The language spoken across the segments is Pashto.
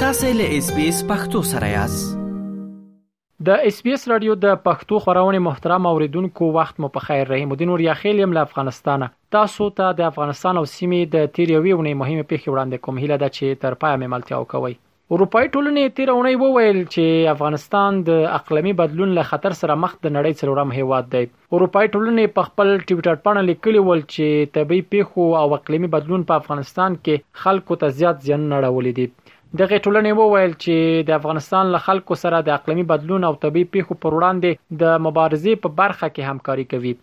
تاسو له اس بي اس پختو سره یاست د اس بي اس رادیو د پښتو خبرونه محترم اوریدونکو وخت مو په خیر رحیم الدین ور یاخیل یم له افغانستانه تاسو ته د افغانستان او سیمې د تیر یوې ونې مهمه پیښه وړاندې کوم هیله ده چې تر پای مې ملتیا وکوي اروپايي ټولنې تېره اونۍ وویل چې افغانستان د اقلیمي بدلون له خطر سره مخ د نړۍ څلورم هیواد دی. اروپايي ټولنې په خپل ټویټرپاڼه لیکلي ول چې طبیعي پېښو او اقلیمي بدلون په افغانستان کې خلکو ته زیات زیانونه اړولي دي. دغې ټولنې وویل چې د افغانستان له خلکو سره د اقلیمي بدلون او طبیعي پېښو پر وړاندې د مبارزې په برخه کې همکاري کوي.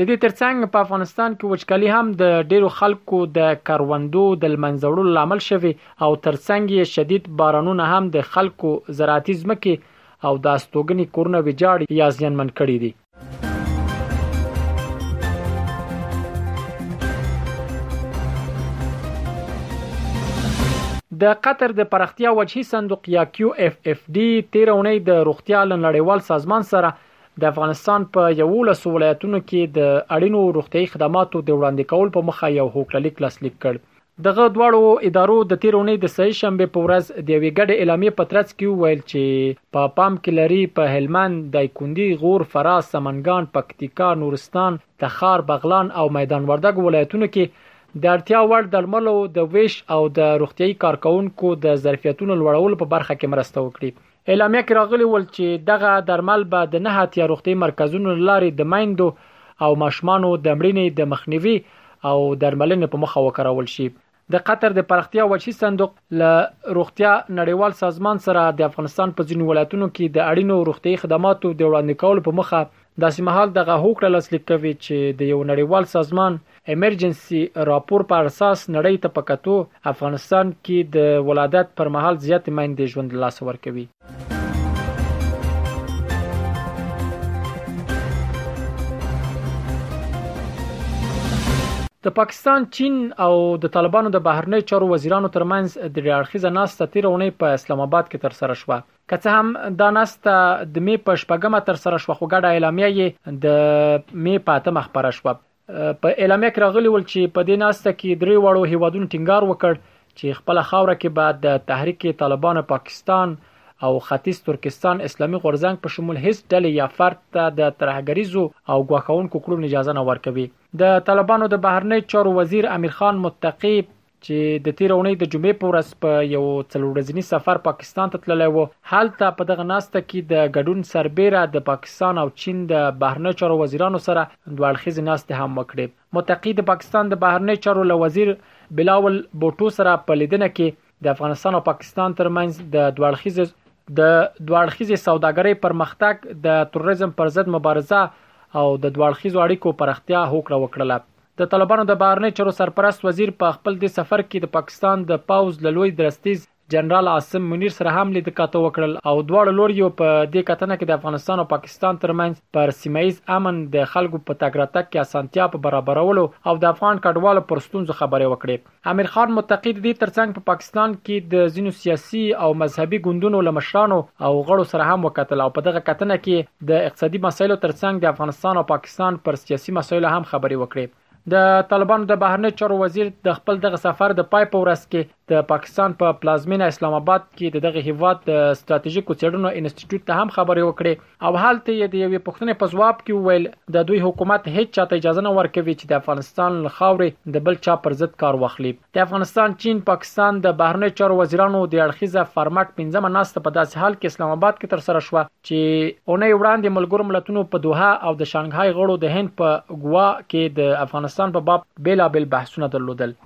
د دې ترڅنګ په افغانستان کې وچکالي هم د ډیرو خلکو د کروندو د لمنځه وړلو لامل شوه او ترڅنګ یې شدید بارانونه هم د خلکو زراعتي ځمکې او د استوګنې کورونه ویجاړ یا زیانمن کړي دي. د قطر د پراختیا وجهي صندوق یا QFFD تیره اونۍ د روغتیا له نړیوال سازمان سره د افغانستان په یوولسو ولایتونو کې د اړینو روغتیايي خدماتو د وړاندې کولو په مخه یو هوکړه لیک لاسلیک کړ دغه دواړو ادارو د تیر اونۍ د سه شنبه په ورځ د یوې ګډې اعلامیې په ترڅ کې وویل چې په پا پام کې لري په هلمند، دایکندي، غور، فراه، سمنګان، پکتیکا، نورستان، تخار، بغلان او میدان وردګو ولایتونو کې د اړتیا وړ درملو د ویش او د روغتیايي کارکوونکو د ظرفیتونو لوړولو په برخه کې مرسته وکړي. اعلامیه کې راغلي ول چې دغه درمل به د نه اتیا روغتي مرکزونو لارې د میندو او ماشومانو د مړینې د مخنیوي او درملنې په مخه وکارول شي د قطر د پرختیا وجهي صندوق له روغتیا نړیوال سازمان سره د افغانستان په ځینو ولایتونو کې د اړینو روغتي خدماتو د وړاندې کولو په مخه داسې مهال دغه هوکړه لاسلیک کوي چې د یو نړیوال سازمان ایمرجنسي راپور په اساس نړۍ ته په کتو افغانستان کې د ولادت پر مهال زیاتې میندې ژوند له لاسه ورکوي. د پاکستان، چین او د طالبانو د بهرنیو چارو وزیرانو ترمنځ درې اړخیزه ناسته تېره اونۍ په اسلام اباد کې ترسره شوه. که څه هم دا ناسته د مې په شپږمه تر سره شو خو ګډه اعلامیه یې د مې په اتمه خبره شو په اعلامیه کې راغلی ول چې په دې ناسته کې درې وړو هیوادونو ټینګار وکړ چې خپل خاوره کې به د تحریک طالبان پاکستان او ختیځ ترکستان اسلامي غورځنګ په شمول هیڅ ډلې یا فرد ته د ترهګریزو او غواخونکو کړو اجازه نه ورکوي د طالبانو د بهرنی چارو وزیر امیر خان متقی چې د تیر اونۍ د جمعې په ورځ په یو څلورځنی سفر پاکستان ته تللی و هلته په دغه ناسته کې د ګډون سربېره د پاکستان او چین د بهرنیو چارو وزیرانو سره دوه اړخیزې ناستې هم وکړې متقي د پاکستان د بهرنیو چارو له وزیر بلاول بوټو سره په لیدنه کې د افغانستان او پاکستان ترمنځ د دوه اړخیزې د دوه اړخیزې سوداګرۍ پرمختګ د تروریزم پر ضد مبارزه او د دوه اړخیزو اړیکو پراختیا هوکړه وکړله د طالبانو د بهرنیو چارو سرپرست وزیر په خپل دې سفر کې د پاکستان د پوځ له لوی درستیز جنرال عاصم منیر سره هم لید کاته وکړل او دواړو لوریو په دې کتنه کې د افغانستان او پاکستان ترمنځ پر سیمه ییز امن د خلکو په تګ راتګ کې اسانتیا په برابرولو او د افغان کډوالو پر ستونزو خبرې وکړې. امیر خان متقي د دې ترڅنګ په پاکستان کې د ځینو سیاسي او مذهبي ګوندونو له مشرانو او غړو سره هم وکتل او په دغه کتنه کې د اقتصادي مسایلو ترڅنګ د افغانستان او پاکستان پر سیاسي مسایلو هم خبرې وکړې. د طالبانو د بهرنیو چارو وزیر د خپل دغه سفر د پای په ورځ کې د پاکستان په پلازمېنه اسلام اباد کې د دغه هېواد د ستراتیژیکو څېړنو انسټیټیوټ ته هم خبرې وکړې او هلته یې د یوې پوښتنې په ځواب کې وویل د دوی حکومت هیڅ چاته اجازه نه ورکوي چې د افغانستان له خاورې د بل چا پر ضد کار واخلي. د افغانستان، چین، پاکستان د بهرنیو چارو وزیرانو د اړخیزه فارمټ پنځمه ناسته په داسې حال کې اسلام اباد کې ترسره شوه چې اونۍ وړاندې ملګرو ملتونو په دوحه او د شانګهای غړو د هند په ګوا کې د افغانستان په باب بیلابیل بحثونه درلودل.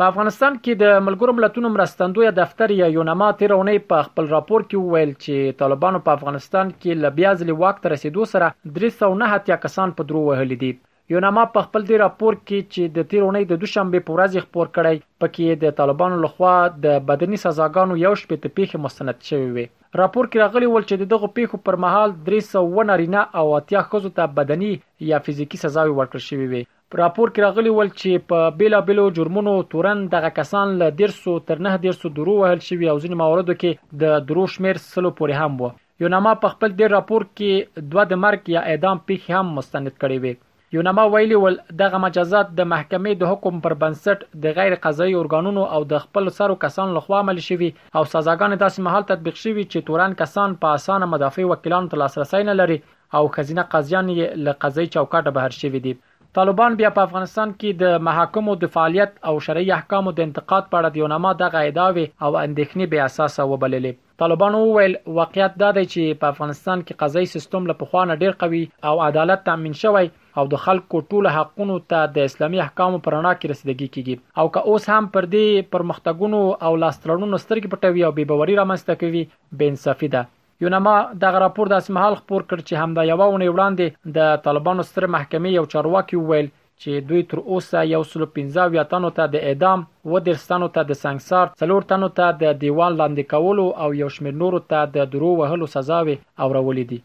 په افغانستان کې د ملګرو ملتونو مرستندوی دفتر یا یونما تیرونې په خپل راپور کې وویل چې طالبانو په افغانستان کې لبیا ځلې واک ته رسیدو سره 309 هتیا کسان په درو وهل دي یوناما په خپل دې راپور کې چې د تیر اونۍ د دوشنبې په ورځ یې خپور کړی، پکې یې د طالبانو لخوا د بدني سزاګانو یو شپېته پېښې مستند شوې وې. راپور کې راغلي ول چې د دغو پېښو پر مهال درې سوه اووه نارینه او اتیا ښځو ته بدني یا فزیکي سزاوې ورکړل شوې وې. راپور کې راغلي ول چې په بېلا بېلو جرمونو تورن دغه کسان له دېرسو تر نهه دېرسو درو وهل شوي او ځینې مواردو کې د درو شمېر سلو پورې هم و. یوناما په خپل دې راپور کې دوه د مرګ یا اعدام پیښې هم مستند کړې وې. یوناما ویلي ول، دغه مجازات د محکمې د حکم پر بنسټ د غیر قضایي ارګانونو او د خپل سرو کسانو له خوا عملي شوي او سزاګانې داسې مهال تطبیق شوي چې تورن کسان په اسانه مدافع وکیلانو ته لاسرسی نه لري او ښځینه قاضیانې یې له قضایي چوکاټه بهر شوې دي. طالبان بیا په افغانستان کې د محاکمو د فعالیت او شرعي احکامو د انتقاد په اړه د یوناما دغه ادعاوې او اندېښنې بې اساسه وبللې. طالبانو وویل، واقعیت دا دی چې په افغانستان کې قضايي سیستم له پخوا نه ډېر قوي او عدالت تأمین شوی او د خلکو ټولو حقونو ته د اسلامي احکامو په رڼا کې رسیدګي کېږي او که اوس هم پر دې پرمختګونو او لاسته راوړنو سترګې پټوي او بې باوري رامنځته کوي، بې انصافي ده. یوناما دغه راپور داسې مهال خپور کړ چې همدا یوه اونۍ وړاندې د طالبانو سترې محکمې یو چارواکي وویل چې دوی تر اوسه یو سل او پنځه اویا تنو ته د اعدام، اووه دېرش تنو ته د سنګسار، څلور تنو ته د دیوان لاندې کولو او یو شمېر نورو ته د درو وهلو سزاوې اورولې دي.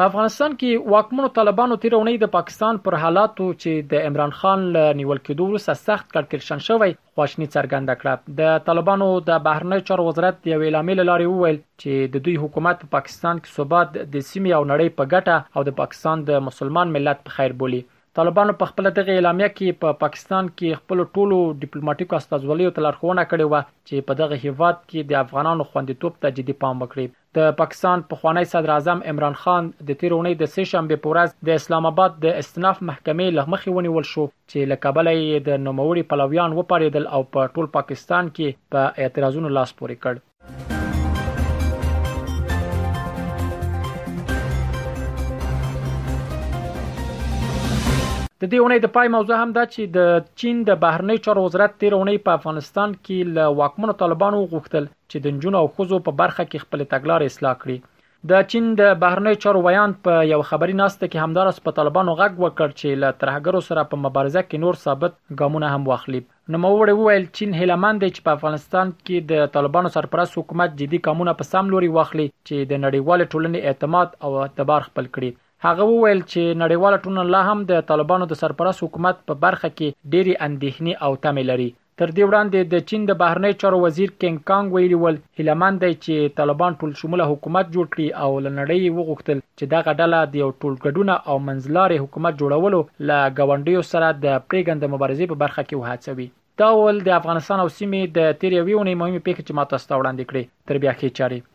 په افغانستان کې واکمنو طالبانو تېره اونۍ د پاکستان پر حالاتو چې د عمران خان له نیول کېدو وروسته سخت کړکېچن شوی خواشیني څرګنده کړه د طالبانو د بهرنیو چارو وزارت د یو اعلامیې له لارې وویل چې د دوی حکومت په پاکستان کې ثبات د سیمې او نړۍ په ګټه او د پاکستان د مسلمان ملت په خیر بولي طالبانو په خپل دغه اعلامیه کې په پاکستان کې خپل ټولو ډیپلوماټیکو استازولیو ته لارښوونه کړې و چې په دغه هیواد کې د افغانانو خوندیتوب ته جدي پام وکړي د پاکستان پخوانی صدراعظم عمران خان د تیر اونۍ د سه شنبې په ورځ د اسلام اباد د استناف محکمې له مخې ونیول شو چې له کبله یې د نوموړي پلویان وپاریدل او په ټول پاکستان کې په اعتراضونو لاس پورې کړ. د دې اونۍ د پای موضوع هم دا چې د چین د بهرنی چارو وزارت تیر اونۍ په افغانستان کې له واکمنو طالبانو غوښتل چې د نجونو او ښځو په برخه کې خپل تګلارې اصلاح کړي د چین د بهرنیو چارو ویاند په یو خبري ناسته کې همدارس په طالبانو غږ وکړ چې له ترهګرو سره په مبارزه کې نور ثابت ګامونه هم واخلي نو موړي وویل چین هیلمند چې په افغانستان کې د طالبانو سرپرست حکومت جدي ګامونه په سم لوري واخلي چې د نړیوال ټولنې اعتماد او اعتبار خپل کړي هغه وویل چې نړیواله ټولنه لا هم د طالبانو د سرپرست حکومت په برخه کې ډېری اندېښنې او تمې لري تر دې وړاندې د چین د بهرنیو چارو وزیر کینګ کانګ ویلي ول، هیله مند دی چې طالبان ټولشموله حکومت جوړ کړي او له نړۍ یې وغوښتل چې دغه ډله د یو ټولګډونه او منځلارې حکومت جوړولو له ګاونډیو سره د پرېږندې مبارزې په برخه کې وهڅوي. دا ول د افغانستان او سیمې د تېرې یوې اونۍ مهمې پېښې چې ما تاسو ته وړاندې کړې. تر بیا ښې چارې.